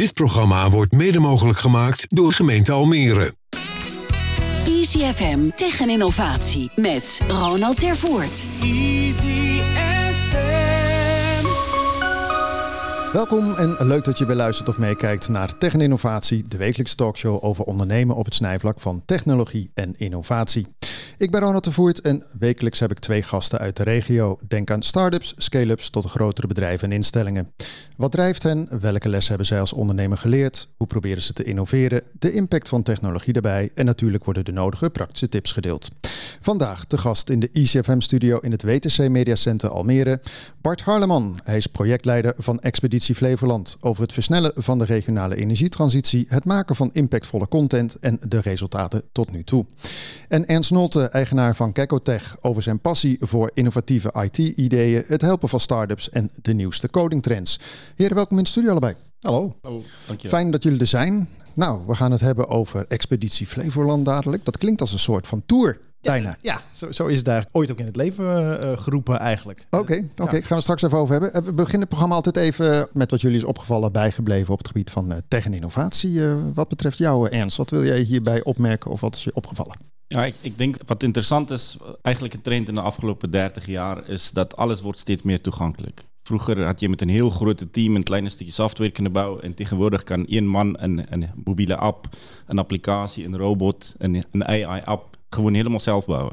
Dit programma wordt mede mogelijk gemaakt door gemeente Almere. Easy FM Tech en Innovatie met Ronald Tervoort. Easy FM. Welkom en leuk dat je weer luistert of meekijkt naar Tech en Innovatie, de wekelijkse talkshow over ondernemen op het snijvlak van technologie en innovatie. Ik ben Ronald de Voert en wekelijks heb ik twee gasten uit de regio. Denk aan start-ups, scale-ups tot grotere bedrijven en instellingen. Wat drijft hen? Welke lessen hebben zij als ondernemer geleerd? Hoe proberen ze te innoveren? De impact van technologie daarbij en natuurlijk worden de nodige praktische tips gedeeld. Vandaag de gast in de ICFM-studio in het WTC Media Center Almere, Bart Harleman. Hij is projectleider van Expeditie Flevoland over het versnellen van de regionale energietransitie, het maken van impactvolle content en de resultaten tot nu toe. En Ernst Nolte, eigenaar van Kekotech, over zijn passie voor innovatieve IT-ideeën, het helpen van start-ups en de nieuwste codingtrends. Heren, welkom in de studio allebei. Hallo. Oh, dankjewel. Fijn dat jullie er zijn. Nou, we gaan het hebben over Expeditie Flevoland dadelijk. Dat klinkt als een soort van tour. Bijna. Ja, zo, zo, is het eigenlijk ooit ook in het leven uh, geroepen eigenlijk. Oké, oké. gaan we straks even over hebben. Eh, we beginnen het programma altijd even met wat jullie is opgevallen, bijgebleven op het gebied van uh, tech en innovatie. Uh, wat betreft jou, Ernst, wat wil jij hierbij opmerken of wat is je opgevallen? Ja, ik, ik, denk wat interessant is, eigenlijk een trend in de afgelopen 30 jaar, is dat alles wordt steeds meer toegankelijk. Vroeger had je met een heel grote team een klein stukje software kunnen bouwen. En tegenwoordig kan één man een, een mobiele app, een applicatie, een robot, een, een AI-app gewoon helemaal zelf bouwen.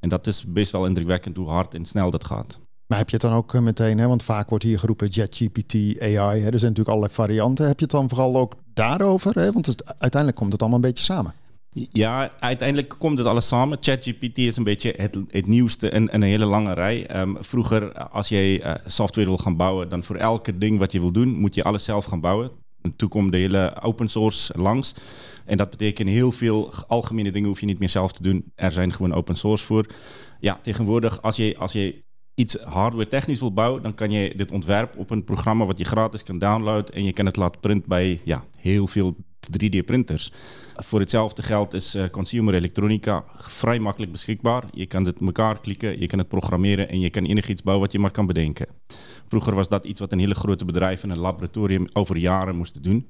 En dat is best wel indrukwekkend hoe hard en snel dat gaat. Maar heb je het dan ook eh, meteen, hè? want vaak wordt hier geroepen JetGPT, AI. Hè? Er zijn natuurlijk allerlei varianten. Heb je het dan vooral ook daarover? Hè? Want het, uiteindelijk komt het allemaal een beetje samen. Ja, uiteindelijk komt het alles samen. ChatGPT is een beetje het, het nieuwste in, een hele lange rij. Um, vroeger, als je uh, software wil gaan bouwen, dan voor elke ding wat je wil doen, moet je alles zelf gaan bouwen. En toen komt de hele open source langs. En dat betekent heel veel algemene dingen hoef je niet meer zelf te doen. Er zijn gewoon open source voor. Ja, tegenwoordig, als je, als je iets hardware technisch wil bouwen, dan kan je dit ontwerp op een programma wat je gratis kan downloaden en je kan het laten printen bij ja, heel veel 3D-printers. Voor hetzelfde geld is uh, consumer elektronica vrij makkelijk beschikbaar. Je kan het elkaar klikken, je kan het programmeren en je kan enig iets bouwen wat je maar kan bedenken. Vroeger was dat iets wat een hele grote bedrijf en een laboratorium over jaren moesten doen.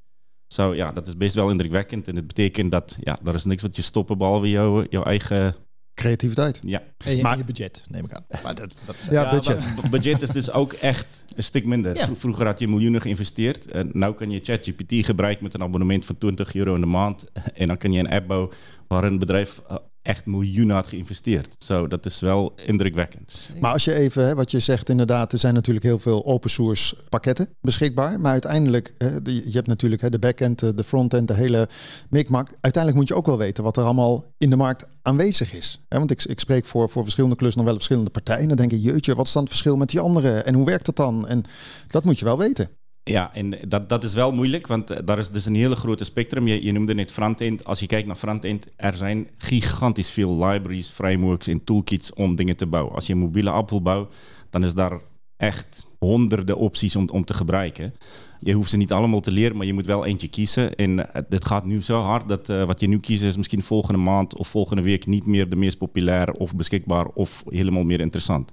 Zo ja, dat is best wel indrukwekkend. En het betekent dat ja, er is niks wat je stoppen behalve jouw, jouw eigen creativiteit. Ja. En je, maar, je budget, neem ik aan. Maar dat, dat is, ja, budget. budget is dus ook echt een stuk minder. Vroeger had je miljoenen geïnvesteerd. En nu kan je ChatGPT gebruiken met een abonnement van 20 euro in de maand. En dan kan je een app bouwen waar een bedrijf eh, echt miljoenen had geïnvesteerd. Zo, dat is wel indrukwekkend. Maar als je even, hè, wat je zegt inderdaad, er zijn natuurlijk heel veel open source pakketten beschikbaar. Maar uiteindelijk, je hebt natuurlijk hè, de backend, de frontend, de hele mikmak. Uiteindelijk moet je ook wel weten wat er allemaal in de markt aanwezig is. Want ik, ik spreek voor, voor verschillende klussen nog wel verschillende partijen. Dan denk je, jeutje, wat is dan het verschil met die anderen? En hoe werkt dat dan? En dat moet je wel weten. Ja, en dat, dat is wel moeilijk, want eh, daar is dus een hele grote spectrum. Je, je noemde net frontend. Als je kijkt naar frontend, er zijn gigantisch veel libraries, frameworks en toolkits om dingen te bouwen. Als je een mobiele app wil bouwen, dan is daar echt honderden opties om, om te gebruiken. Je hoeft ze niet allemaal te leren, maar je moet wel eentje kiezen. En het gaat nu zo hard dat uh, wat je nu kiest is misschien volgende maand of volgende week niet meer de meest populair of beschikbaar of helemaal meer interessant.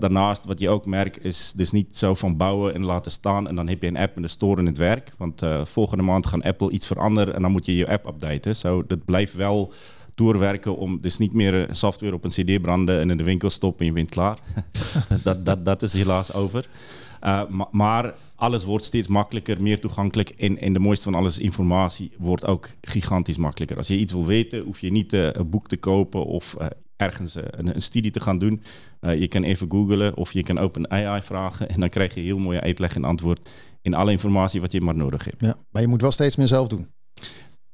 Daarnaast, wat je ook merkt, is dus niet zo van bouwen en laten staan en dan heb je een app en de store in het werk. Want uh, volgende maand gaan Apple iets veranderen en dan moet je je app updaten. Zo, dat blijft wel doorwerken om dus niet meer software op een cd branden en in de winkel stoppen en je bent klaar. dat, dat, dat is helaas over. Uh, maar alles wordt steeds makkelijker, meer toegankelijk. En, en de mooiste van alles, informatie wordt ook gigantisch makkelijker. Als je iets wil weten, hoef je niet een boek te kopen of ergens een, een, studie te gaan doen. je kan even googlen of je kan open AI vragen. En dan krijg je heel mooie uitleg en antwoord in alle informatie wat je maar nodig hebt. Ja, maar je moet wel steeds meer zelf doen.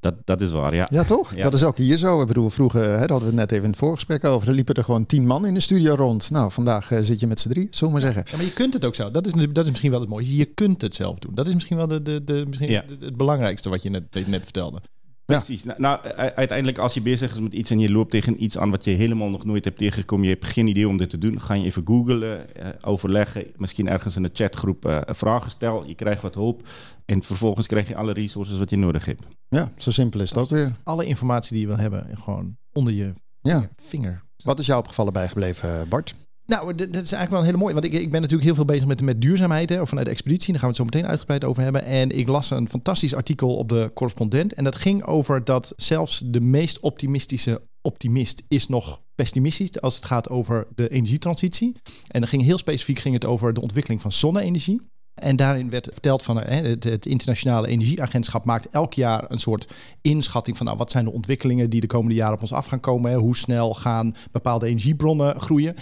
Dat, dat is waar, ja. Ja, toch? Dat is ook hier zo. Ik bedoel, vroeger, hè, daar hadden we het net even in het voorgesprek over. Er liepen er gewoon tien man in de studio rond. Nou, vandaag uh, zit je met z'n drie, zullen we maar zeggen. Ja, maar je kunt het ook zo. Dat is, dat is misschien wel het mooie. Je kunt het zelf doen. Dat is misschien wel de, de, de, misschien ja. het belangrijkste wat je net, net vertelde. Precies. Nou, nou, uiteindelijk als je bezig is met iets en je loopt tegen iets aan wat je helemaal nog nooit hebt tegengekomen, je hebt geen idee om dit te doen, ga je even googlen, uh, overleggen, misschien ergens in een chatgroep uh, vragen stellen, je krijgt wat hulp en vervolgens krijg je alle resources wat je nodig hebt. Ja, zo simpel is het ook weer. Alle informatie die je wil hebben, gewoon onder je ja. vinger. Wat is jou opgevallen bijgebleven, Bart? Nou, dat is eigenlijk wel een hele mooie. Want ik, ik ben natuurlijk heel veel bezig met, met duurzaamheid. Hè, of vanuit de expeditie. Daar gaan we het zo meteen uitgebreid over hebben. En ik las een fantastisch artikel op de correspondent. En dat ging over dat zelfs de meest optimistische optimist is nog pessimistisch als het gaat over de energietransitie. En dan ging heel specifiek ging het over de ontwikkeling van zonne-energie. En daarin werd verteld van het, internationale energieagentschap maakt elk jaar een soort inschatting van nou, wat zijn de ontwikkelingen die de komende jaren op ons af gaan komen. Hoe snel gaan bepaalde energiebronnen groeien.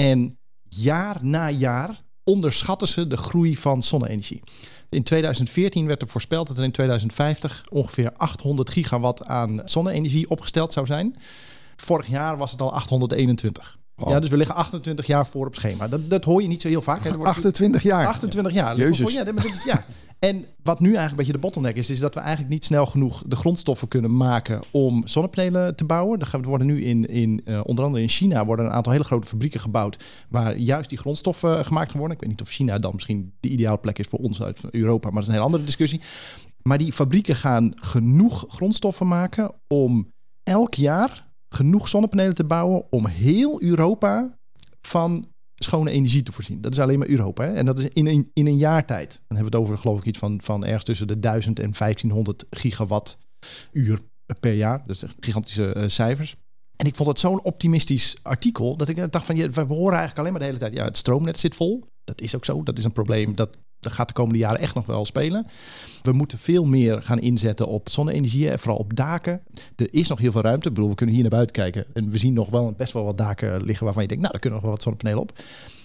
En jaar na jaar onderschatten ze de groei van zonne-energie. In 2014 werd er voorspeld dat er in 2050 ongeveer 800 gigawatt aan zonne-energie opgesteld zou zijn. Vorig jaar was het al 821. Ja, dus we liggen 28 jaar voor op schema. Dat, dat hoor je niet zo heel vaak. Hè. 28 jaar? 28 jaar. Jezus. Ja, dat is, ja. En wat nu eigenlijk een beetje de bottleneck is, is dat we eigenlijk niet snel genoeg de grondstoffen kunnen maken om zonnepanelen te bouwen. Er worden nu in, in uh, onder andere in China worden een aantal hele grote fabrieken gebouwd waar juist die grondstoffen gemaakt worden. Ik weet niet of China dan misschien de ideale plek is voor ons uit Europa, maar dat is een hele andere discussie. Maar die fabrieken gaan genoeg grondstoffen maken om elk jaar genoeg zonnepanelen te bouwen om heel Europa van schone energie te voorzien. Dat is alleen maar Europa. Hè? En dat is in een, in een jaar tijd. Dan hebben we het over geloof ik iets van, van ergens tussen de 1000 en 1500 gigawatt uur per jaar. Dat zijn gigantische uh, cijfers. En ik vond het zo'n optimistisch artikel dat ik dacht van, ja, we horen eigenlijk alleen maar de hele tijd, ja, het stroomnet zit vol. Dat is ook zo. Dat is een probleem. Dat, dat gaat de komende jaren echt nog wel spelen. We moeten veel meer gaan inzetten op zonne-energie en vooral op daken. Er is nog heel veel ruimte. Ik bedoel, we kunnen hier naar buiten kijken en we zien nog wel best wel wat daken liggen waarvan je denkt, nou, daar kunnen nog wel wat zonnepanelen op.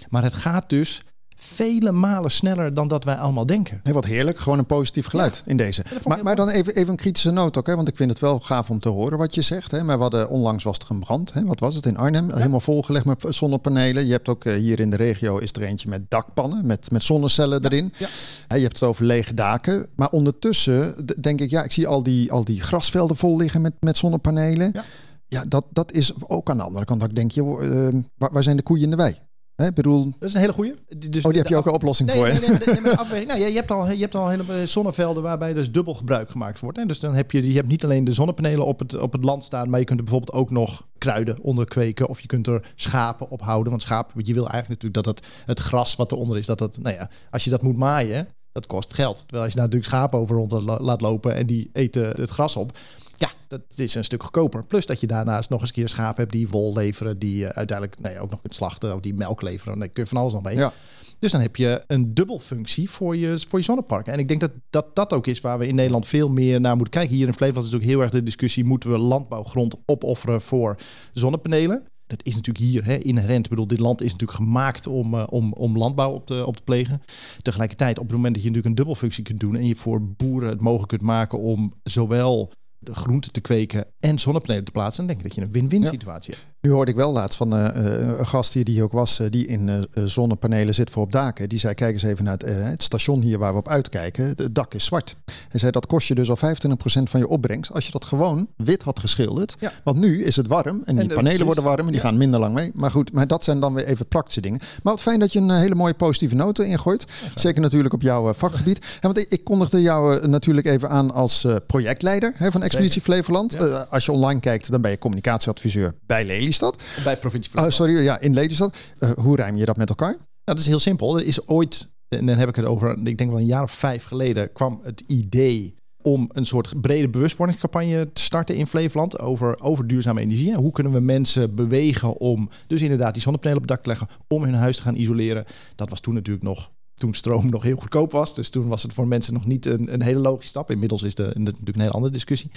Maar het gaat dus vele malen sneller dan dat wij allemaal denken. Nee, wat heerlijk. Gewoon een positief geluid in deze. Maar, maar, dan even, even een kritische noot ook. Hè? Want ik vind het wel gaaf om te horen wat je zegt. Hè? Maar we hadden onlangs was er een brand. Hè? Wat was het in Arnhem? Helemaal volgelegd met zonnepanelen. Je hebt ook uh, hier in de regio is er eentje met dakpannen. Met, met zonnecellen erin. Ja. je hebt het over lege daken. Maar ondertussen denk ik, ja, ik zie al die, al die grasvelden vol liggen met, met zonnepanelen. Ja. Ja, dat, dat is ook aan de andere kant. Dat ik denk, joh, uh, waar, waar zijn de koeien in de wei? Hè, bedoel... Dat is een hele goede. Dus oh, die heb je ook een oplossing voor. Nee, nee, nee, nou, je, hebt al, je hebt al hele zonnevelden waarbij dus dubbel gebruik gemaakt wordt. Hè. Dus dan heb je, je hebt niet alleen de zonnepanelen op het, op het land staan, maar je kunt er bijvoorbeeld ook nog kruiden onder kweken. Of je kunt er schapen op houden. Want schapen, je wil eigenlijk natuurlijk dat het, het gras wat eronder is, dat dat, nou ja, als je dat moet maaien, dat kost geld. Terwijl als je daar natuurlijk schapen over rond laat lopen en die eten het gras op, ja, dat is een stuk goedkoper. Plus dat je daarnaast nog eens een keer schapen hebt die wol leveren, die uh, uiteindelijk nee, ook nog kunt slachten of die melk leveren. Dan kun je van alles nog mee. Ja. Dus dan heb je een dubbelfunctie voor je, voor je zonnepark. En ik denk dat, dat dat ook is waar we in Nederland veel meer naar moeten kijken. Hier in Flevoland is natuurlijk heel erg de discussie: moeten we landbouwgrond opofferen voor zonnepanelen? Dat is natuurlijk hier hè, inherent. Ik bedoel, dit land is natuurlijk gemaakt om, uh, om, om landbouw op te, op te plegen. Tegelijkertijd, op het moment dat je natuurlijk een dubbelfunctie kunt doen en je voor boeren het mogelijk kunt maken om zowel de groenten te kweken en zonnepanelen te plaatsen, dan denk ik dat je een win-win situatie hebt. Nu hoorde ik wel laatst van uh, een gast hier die ook was, uh, die in uh, zonnepanelen zit voor op daken. Die zei, kijk eens even naar het, het, station hier waar we op uitkijken. Het dak is zwart. Hij zei, dat kost je dus al 25% van je opbrengst als je dat gewoon wit had geschilderd. Ja. Want nu is het warm en die panelen worden warm en die gaan minder lang mee. Maar goed, maar dat zijn dan weer even praktische dingen. Maar wat fijn dat je een hele mooie positieve noten ingooit. Zeker natuurlijk op jouw vakgebied. Want ik, ik, kondigde jou natuurlijk even aan als projectleider hè, van Expeditie Flevoland. als je online kijkt, dan ben je communicatieadviseur bij Lely. Lelystad. Bij provincie Oh, sorry, ja, in Lelystad. Uh, hoe rijm je dat met elkaar? Nou, dat is heel simpel. Er is ooit, en dan heb ik het over, ik denk wel een jaar of vijf geleden, kwam het idee om een soort brede bewustwordingscampagne te starten in Flevoland over, over duurzame energie. En hoe kunnen we mensen bewegen om dus inderdaad die zonnepanelen op het dak te leggen, om hun huis te gaan isoleren. Dat was toen natuurlijk nog toen stroom nog heel goedkoop was. Dus toen was het voor mensen nog niet een, een hele logische stap. Inmiddels is het natuurlijk een hele andere discussie.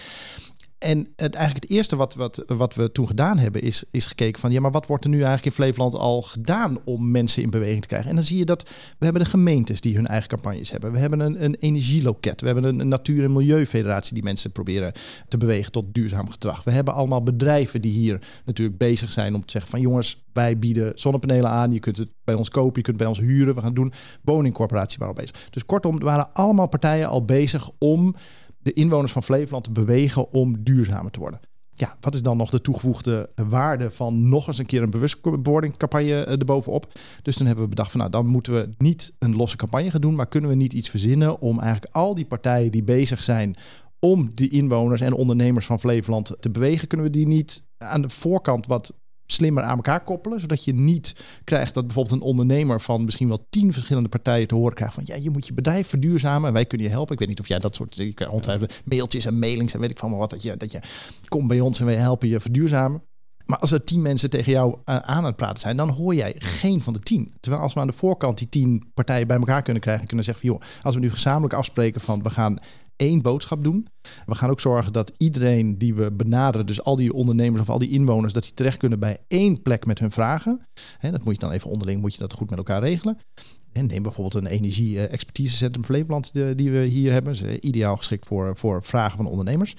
En het, eigenlijk het eerste wat, wat, wat we toen gedaan hebben, is, is gekeken van ja, maar wat wordt er nu eigenlijk in Flevoland al gedaan om mensen in beweging te krijgen? En dan zie je dat we hebben de gemeentes die hun eigen campagnes hebben. We hebben een, een energieloket. We hebben een, natuur- en milieufederatie die mensen proberen te bewegen tot duurzaam gedrag. We hebben allemaal bedrijven die hier natuurlijk bezig zijn om te zeggen van jongens, wij bieden zonnepanelen aan. Je kunt het bij ons kopen, je kunt bij ons huren. We gaan doen. Woningcorporatie waren al bezig. Dus kortom, er waren allemaal partijen al bezig om de inwoners van Flevoland te bewegen om duurzamer te worden. Ja, wat is dan nog de toegevoegde waarde van nog eens een keer een bewustwordingcampagne eh, erbovenop? Dus toen hebben we bedacht van nou, dan moeten we niet een losse campagne gaan doen, maar kunnen we niet iets verzinnen om eigenlijk al die partijen die bezig zijn om die inwoners en ondernemers van Flevoland te bewegen, kunnen we die niet aan de voorkant wat slimmer aan elkaar koppelen. Zodat je niet krijgt dat bijvoorbeeld een ondernemer van misschien wel tien verschillende partijen te horen krijgt van ja, je moet je bedrijf verduurzamen en wij kunnen je helpen. Ik weet niet of jij dat soort je mailtjes en mailings en weet ik van maar wat dat je dat je komt bij ons en wij helpen je verduurzamen. Maar als er tien mensen tegen jou uh, aan het praten zijn, dan hoor jij geen van de tien. Terwijl als we aan de voorkant die tien partijen bij elkaar kunnen krijgen, kunnen zeggen van joh, als we nu gezamenlijk afspreken van we gaan één boodschap doen. We gaan ook zorgen dat iedereen die we benaderen, dus al die ondernemers of al die inwoners, dat die terecht kunnen bij één plek met hun vragen. He, dat moet je dan even onderling, moet je dat goed met elkaar regelen. En neem bijvoorbeeld een energie-expertisecentrum Flevoland die we hier hebben. Is ideaal geschikt voor, voor vragen van ondernemers.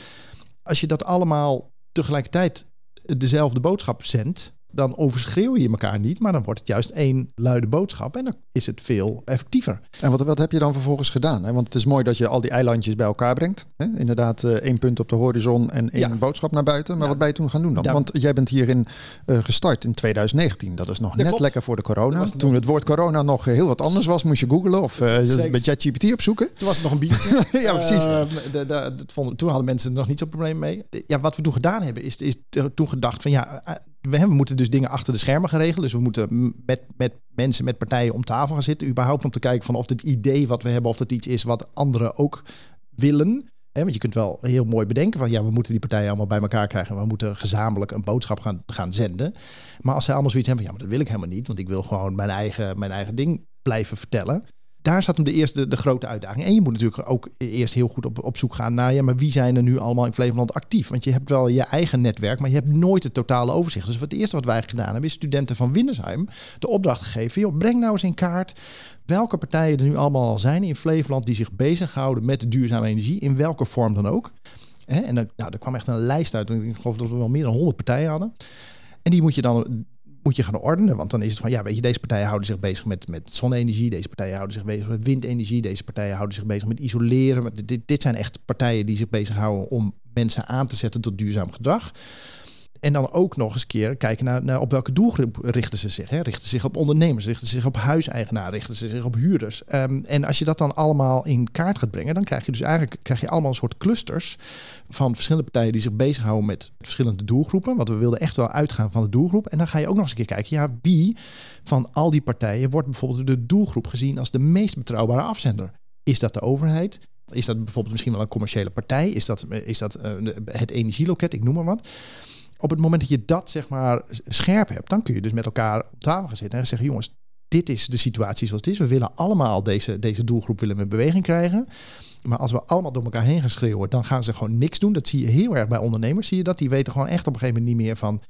Als je dat allemaal tegelijkertijd dezelfde boodschap zendt, dan overschreeuw je elkaar niet, maar dan wordt het juist één luide boodschap en dan is het veel effectiever. En wat, wat heb je dan vervolgens gedaan? Want het is mooi dat je al die eilandjes bij elkaar brengt. Inderdaad, eh, één punt op de horizon en één boodschap naar buiten. Maar wat ben je toen gaan doen dan? Want jij bent hierin uh, gestart in 2019. Dat is nog net lekker voor de corona. Toen het woord corona nog heel wat anders was, moest je googlen of uh, met ChatGPT opzoeken. Toen was het nog een biertje. ja, precies. De, de, vonden, toen hadden mensen er nog niet zo'n probleem mee. Ja, wat we toen gedaan hebben, is, is toen gedacht van ja we, moeten dus dingen achter de schermen gaan regelen. Dus we moeten met, met mensen, met partijen om tafel gaan zitten. Überhaupt om te kijken van of het idee wat we hebben, of dat iets is wat anderen ook willen. want je kunt wel heel mooi bedenken van ja, we moeten die partijen allemaal bij elkaar krijgen. En we moeten gezamenlijk een boodschap gaan, gaan zenden. Maar als zij allemaal zoiets hebben van ja, maar dat wil ik helemaal niet. Want ik wil gewoon mijn eigen, mijn eigen ding blijven vertellen daar zat hem de eerste de grote uitdaging. En je moet natuurlijk ook eerst heel goed op, op zoek gaan naar, ja, maar wie zijn er nu allemaal in Flevoland actief? Want je hebt wel je eigen netwerk, maar je hebt nooit het totale overzicht. Dus het eerste wat wij gedaan hebben, is studenten van Windersheim de opdracht gegeven, joh, breng nou eens in kaart welke partijen er nu allemaal al zijn in Flevoland die zich bezighouden met duurzame energie, in welke vorm dan ook. En nou, er kwam echt een lijst uit. Ik geloof dat we wel meer dan 100 partijen hadden. En die moet je dan moet je gaan ordenen. Want dan is het van, ja, weet je, deze partijen houden zich bezig met, met zonne-energie. Deze partijen houden zich bezig met windenergie. Deze partijen houden zich bezig met isoleren. Dit, dit zijn echt partijen die zich bezighouden om mensen aan te zetten tot duurzaam gedrag. En dan ook nog eens keer kijken naar, op welke doelgroep richten ze zich. Hè? Richten ze zich op ondernemers, richten ze zich op huiseigenaren, richten ze zich op huurders. Um, en als je dat dan allemaal in kaart gaat brengen, dan krijg je dus eigenlijk krijg je allemaal een soort clusters van verschillende partijen die zich bezighouden met verschillende doelgroepen. Want we wilden echt wel uitgaan van de doelgroep. En dan ga je ook nog eens een keer kijken, ja, wie van al die partijen wordt bijvoorbeeld de doelgroep gezien als de meest betrouwbare afzender? Is dat de overheid? Is dat bijvoorbeeld misschien wel een commerciële partij? Is dat, is dat uh, het energieloket? Ik noem maar wat op het moment dat je dat zeg maar scherp hebt, dan kun je dus met elkaar op tafel gaan zitten en zeggen: jongens, dit is de situatie zoals het is. We willen allemaal deze, deze doelgroep willen met beweging krijgen. Maar als we allemaal door elkaar heen gaan schreeuwen, dan gaan ze gewoon niks doen. Dat zie je heel erg bij ondernemers. Zie je dat? Die weten gewoon echt op een gegeven moment niet meer van.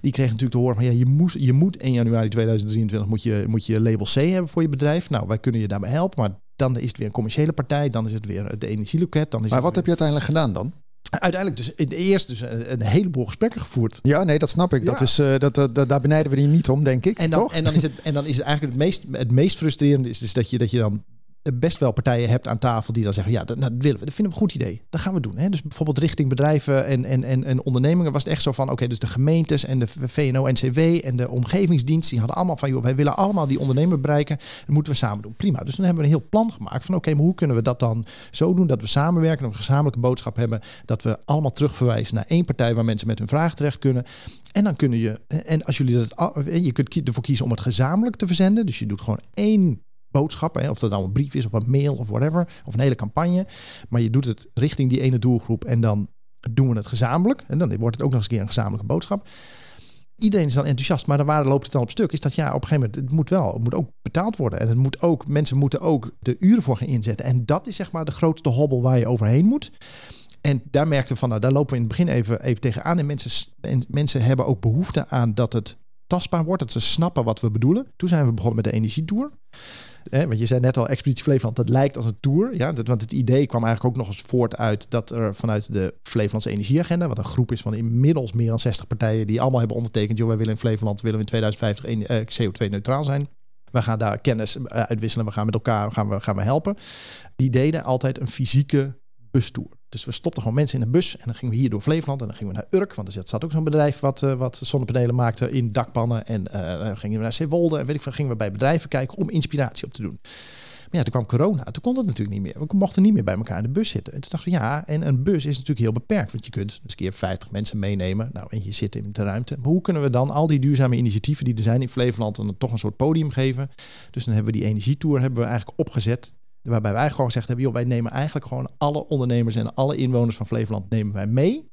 Die kregen natuurlijk te horen van ja, je moet, je moet 1 januari 2023 moet je, moet je label C hebben voor je bedrijf. Nou, wij kunnen je daarbij helpen. Maar dan is het weer een commerciële partij. Dan is het weer het energieloket. Dan is maar wat heb je uiteindelijk gedaan dan? Uiteindelijk dus in de eerste dus een, heleboel gesprekken gevoerd. Ja, nee, dat snap ik. Dat is, uh, dat, dat, daar benijden we die niet om, denk ik. En dan, toch? En dan, is, het, en dan is het eigenlijk het meest, het meest frustrerende is dus dat je, dat je dan best wel partijen hebt aan tafel die dan zeggen: ja, dat, nou, dat willen we, dat vinden we een goed idee. Dat gaan we doen. Hè? Dus bijvoorbeeld richting bedrijven en, en, en, en ondernemingen was het echt zo van: oké, dus de gemeentes en de VNO-NCW en de omgevingsdienst, die hadden allemaal van: joh, wij willen allemaal die ondernemer bereiken. Dat moeten we samen doen. Prima. Dus dan hebben we een heel plan gemaakt van: oké, maar hoe kunnen we dat dan zo doen dat we samenwerken, dat we een gezamenlijke boodschap hebben, dat we allemaal terugverwijzen naar één partij waar mensen met hun vraag terecht kunnen. En dan kunnen je, en als jullie dat, je kunt ervoor kiezen om het gezamenlijk te verzenden. Dus je doet gewoon één boodschappen. Of dat nou een brief is of een mail of whatever. Of een hele campagne. Maar je doet het richting die ene doelgroep en dan doen we het gezamenlijk. En dan wordt het ook nog eens een keer een gezamenlijke boodschap. Iedereen is dan enthousiast, maar waar loopt het dan op stuk? Is dat ja, op een gegeven moment, het moet wel, het moet ook betaald worden. En het moet ook, mensen moeten ook de uren voor gaan inzetten. En dat is zeg maar de grootste hobbel waar je overheen moet. En daar merkten we van, nou, daar lopen we in het begin even, even tegenaan. En mensen, en mensen hebben ook behoefte aan dat het tastbaar wordt, dat ze snappen wat we bedoelen. Toen zijn we begonnen met de energietour. Eh, want je zei net al, Expeditie Flevoland, dat lijkt als een tour. Ja, want het idee kwam eigenlijk ook nog eens voort uit dat er vanuit de Flevolandse Energieagenda, wat een groep is van inmiddels meer dan 60 partijen die allemaal hebben ondertekend, joh, wij willen in Flevoland willen we in 2050 eh, CO2-neutraal zijn. We gaan daar kennis eh, uitwisselen, we gaan met elkaar gaan we, gaan we helpen. Die deden altijd een fysieke Dus we stopten gewoon mensen in een bus en dan gingen we hier door Flevoland en dan gingen we naar Urk, want er zat ook zo'n bedrijf wat, uh, wat zonnepanelen maakte in dakpannen. En uh, dan gingen we naar Zeewolde en weet ik veel, gingen we bij bedrijven kijken om inspiratie op te doen. ja, toen kwam corona. Toen kon dat natuurlijk niet meer. We mochten niet meer bij elkaar in de bus zitten. En toen dachten we, ja, en een bus is natuurlijk heel beperkt. Want je kunt eens een keer 50 mensen meenemen. Nou, en je zit in de ruimte. Maar hoe kunnen we dan al die duurzame initiatieven die er zijn in Flevoland... dan toch een soort podium geven? Dus dan hebben we die energietour hebben we eigenlijk opgezet... Waarbij wij gewoon gezegd hebben, joh, wij nemen eigenlijk gewoon alle ondernemers en alle inwoners van Flevoland nemen wij mee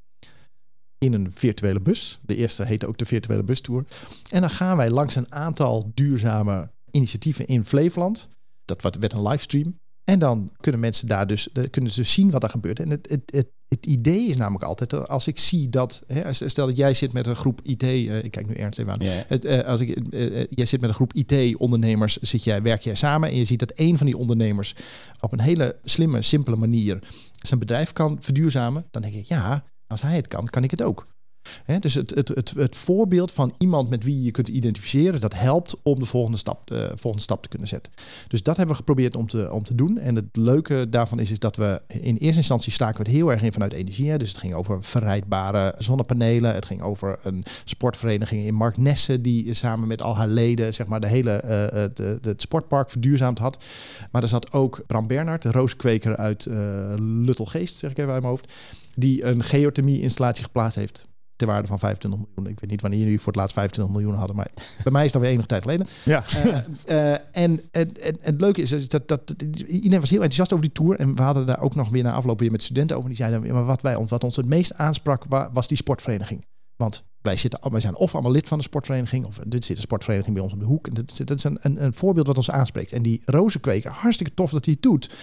in een virtuele bus. De eerste heette ook de virtuele bustour. En dan gaan wij langs een aantal duurzame initiatieven in Flevoland. Dat werd een livestream. En dan kunnen mensen daar dus, kunnen ze zien wat er gebeurt. En het, het, het, het idee is namelijk altijd, als ik zie dat, hè, stel dat jij zit met een groep IT, uh, ik kijk nu ernst even aan, het, eh, als ik, eh, eh, jij zit met een groep IT-ondernemers, zit jij, werk jij samen en je ziet dat een van die ondernemers op een hele slimme, simpele manier zijn bedrijf kan verduurzamen, dan denk ik, ja, als hij het kan, kan ik het ook. Dus het, het, het, het voorbeeld van iemand met wie je kunt identificeren, dat helpt om de volgende stap, de volgende stap te kunnen zetten. Dus dat hebben we geprobeerd om te, om te doen. En het leuke daarvan is, is dat we in eerste instantie staken we het heel erg in vanuit energie. Dus het ging over verrijdbare zonnepanelen. Het ging over een sportvereniging in Mark Nessen, die samen met al haar leden zeg maar, de hele, eh, het, het, het sportpark verduurzaamd had. Maar er zat ook Bram Bernhard, de rooskweker uit eh Luttelgeest, zeg ik even uit mijn hoofd, die een geothermie-installatie geplaatst heeft ter waarde van 25 miljoen. Ik weet niet wanneer jullie voor het laatst 25 miljoen hadden, maar bij mij is dat weer enige tijd geleden. Ja. Eh, eh, en het, leuke is dat, dat iedereen was heel enthousiast over die tour. En we hadden daar ook nog weer na afloop weer met studenten over. Die zeiden, maar wat, wij, ons- wat ons het meest aansprak wa- was die sportvereniging. Want wij, zitten, wij zijn of allemaal lid van de sportvereniging, of dit zit een sportvereniging bij ons op de hoek. En dat, is- dat is een, een, een voorbeeld wat ons aanspreekt. En die rozenkweker, hartstikke tof dat hij het doet.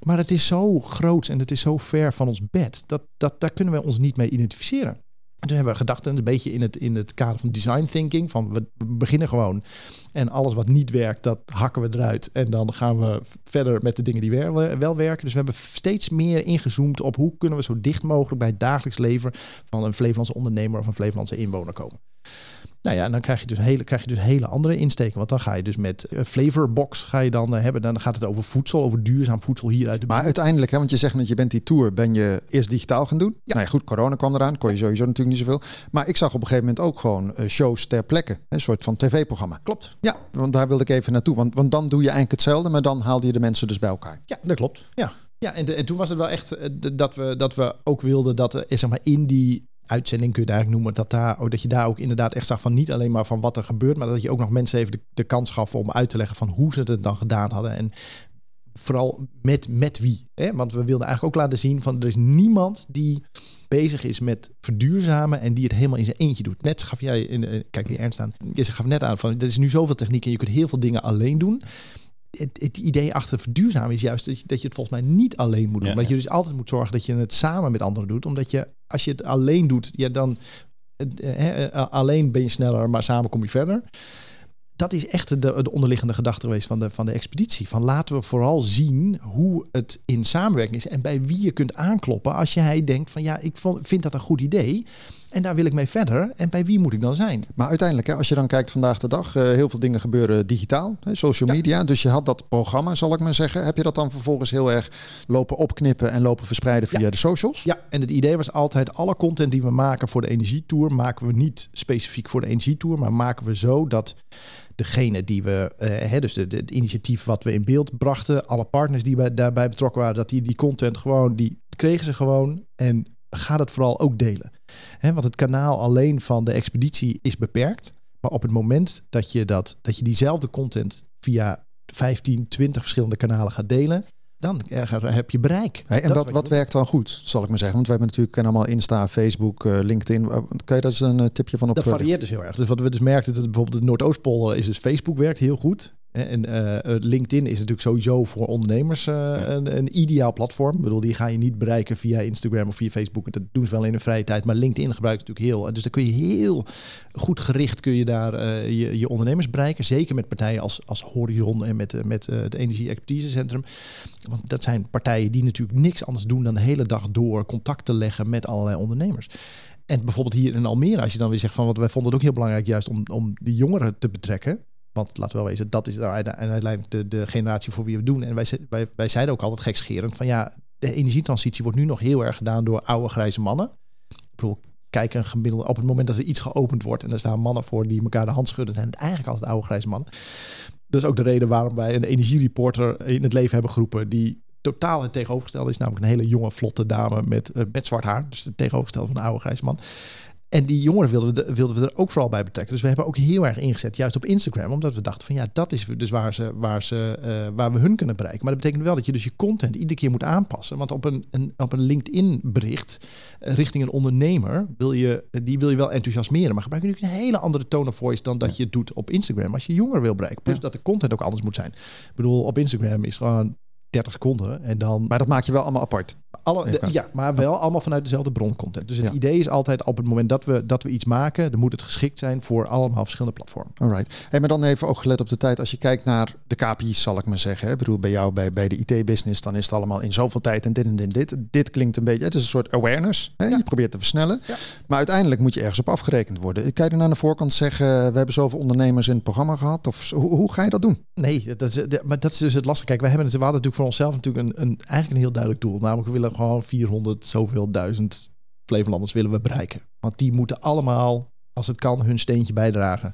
Maar het is zo groot en het is zo ver van ons bed. Dat, dat, daar kunnen we ons niet mee identificeren. En toen hebben we gedacht, een beetje in het, in het kader van design thinking. Van we beginnen gewoon. En alles wat niet werkt, dat hakken we eruit. En dan gaan we verder met de dingen die wel, wel werken. Dus we hebben steeds meer ingezoomd op hoe kunnen we zo dicht mogelijk bij het dagelijks leven van een Flevolandse ondernemer of een Flevolandse inwoner komen. Nou ja, en dan krijg je dus hele, krijg je dus hele andere insteken. Want dan ga je dus met eh, flavorbox ga je dan eh, hebben. Dan gaat het over voedsel, over duurzaam voedsel hier uit de Maar uiteindelijk, hè, want je zegt net, je bent die tour, ben je eerst digitaal gaan doen. Ja. Nou ja, goed, corona kwam eraan, kon je sowieso natuurlijk niet zoveel. Maar ik zag op een gegeven moment ook gewoon eh, shows ter plekke. Een soort van tv-programma. Klopt. Ja, Want daar wilde ik even naartoe. Want, want dan doe je eigenlijk hetzelfde, maar dan haalde je de mensen dus bij elkaar. Ja, dat klopt. Ja, ja en, de- en toen was het wel echt dat we, dat we ook wilden dat er, zeg maar, in die uitzending kun je het eigenlijk noemen, dat, daar, dat je daar ook inderdaad echt zag van niet alleen maar van wat er gebeurt, maar dat je ook nog mensen even de, de kans gaf om uit te leggen van hoe ze het dan gedaan hadden. En vooral met, met wie. Hè? Want we wilden eigenlijk ook laten zien van er is niemand die bezig is met verduurzamen en die het helemaal in zijn eentje doet. Net gaf jij, in, kijk weer ernst aan, je gaf net aan van er is nu zoveel techniek en je kunt heel veel dingen alleen doen. Het, het idee achter verduurzamen is juist dat je, dat je het volgens mij niet alleen moet doen. Ja, dat je dus altijd moet zorgen dat je het samen met anderen doet. Omdat je, als je het alleen doet, ja, dan eh, eh, alleen ben je sneller, maar samen kom je verder. Dat is echt de, de onderliggende gedachte geweest van de, van de expeditie. Van laten we vooral zien hoe het in samenwerking is en bij wie je kunt aankloppen als jij denkt van ja, ik vond- vind dat een goed idee en daar wil ik mee verder. En bij wie moet ik dan zijn? Maar uiteindelijk, hè, als je dan kijkt vandaag de dag, eh, heel veel dingen gebeuren digitaal, hè, social media. Dus je had dat programma, zal ik maar zeggen. Heb je dat dan vervolgens heel erg lopen opknippen en lopen verspreiden via Ja. de socials? Ja, en het idee was altijd alle content die we maken voor de energietour maken we niet specifiek voor de energietour, maar maken we zo dat degene die we, eh, hè, dus de- het initiatief wat we in beeld brachten, alle partners die bij, daarbij betrokken waren, dat die die content gewoon, die kregen ze gewoon en ga het vooral ook delen. Want het kanaal alleen van de expeditie is beperkt, maar op het moment dat je, dat, dat je diezelfde content via 15, 20 verschillende kanalen gaat delen, dan eh, heb je bereik. Hey, en Dat wat, wat werkt dan goed, zal ik maar zeggen? Want we hebben natuurlijk allemaal Insta, Facebook, eh, LinkedIn. Uh, Kan je daar eens een eh, tipje van op Dat eh, varieert dus heel erg. Dus wat we dus merkten, dat bijvoorbeeld de Noordoostpolder is dus Facebook werkt heel goed. En eh, LinkedIn is natuurlijk sowieso voor ondernemers eh, een, een ideaal platform. Ik bedoel, die ga je niet bereiken via Instagram of via Facebook. Dat doen ze wel in hun vrije tijd. Maar LinkedIn gebruikt natuurlijk heel. Dus dan kun je heel goed gericht kun je daar eh, je, je ondernemers bereiken. Zeker met partijen als, als Horizon en met, eh, met eh, het Energie Expertise Centrum. Want dat zijn partijen die natuurlijk niks anders doen dan de hele dag door contact te leggen met allerlei ondernemers. En bijvoorbeeld hier in Almere, als je dan weer zegt van wat wij vonden het ook heel belangrijk juist om, om de jongeren te betrekken. Want laten we wel wezen, dat is nou uite- uiteindelijk de, de generatie voor wie we doen. En wij, wij, wij zeiden ook altijd gekscherend van ja, de energietransitie wordt nu nog heel erg gedaan door oude grijze mannen. Ik bedoel, kijk een gemiddelde, op het moment dat er iets geopend wordt en er staan mannen voor die elkaar de hand schudden, zijn het eigenlijk altijd oude grijze mannen. Dat is ook de reden waarom wij een energiereporter in het leven hebben geroepen die totaal het tegenovergestelde is. Namelijk een hele jonge, vlotte dame met, uh, met zwart haar. Dus het tegenovergestelde van een oude grijze man. En die jongeren wilden we, wilden we er ook vooral bij betrekken. Dus we hebben ook heel erg ingezet, juist op Instagram. Omdat we dachten van ja, dat is dus waar, ze, waar, ze, uh, waar we hun kunnen bereiken. Maar dat betekent wel dat je dus je content iedere keer moet aanpassen. Want op een, een op een LinkedIn bericht uh, richting een ondernemer, wil je, die wil je wel enthousiasmeren. Maar gebruik je natuurlijk een hele andere tone of voice dan dat je het doet op Instagram. Als je jongeren wil bereiken. Plus ja. dat de content ook anders moet zijn. Ik bedoel, op Instagram is gewoon 30 seconden. En dan... Maar dat maak je wel allemaal apart. Alle, de, ja, maar wel allemaal vanuit dezelfde broncontent. Dus het ja. idee is altijd op het moment dat we, dat we iets maken, dan moet het geschikt zijn voor allemaal verschillende platformen. Alright. Hey, maar dan even ook gelet op de tijd. Als je kijkt naar de KPI's, zal ik maar zeggen. Hè? Ik bedoel, bij jou bij, bij de IT-business, dan is het allemaal in zoveel tijd en dit en dit. Dit, dit klinkt een beetje, het is een soort awareness. Hè? Ja. Je probeert te versnellen. Ja. Maar uiteindelijk moet je ergens op afgerekend worden. Kan je dan aan de voorkant zeggen, we hebben zoveel ondernemers in het programma gehad? Of hoe, hoe ga je dat doen? Nee, dat is, maar dat is dus het lastige. Kijk, we hebben het, we hadden natuurlijk voor onszelf natuurlijk een, een, eigenlijk een heel duidelijk doel. Namelijk, we gewoon 400 zoveel duizend Flevolanders willen we bereiken. Want die moeten allemaal, als het kan, hun steentje bijdragen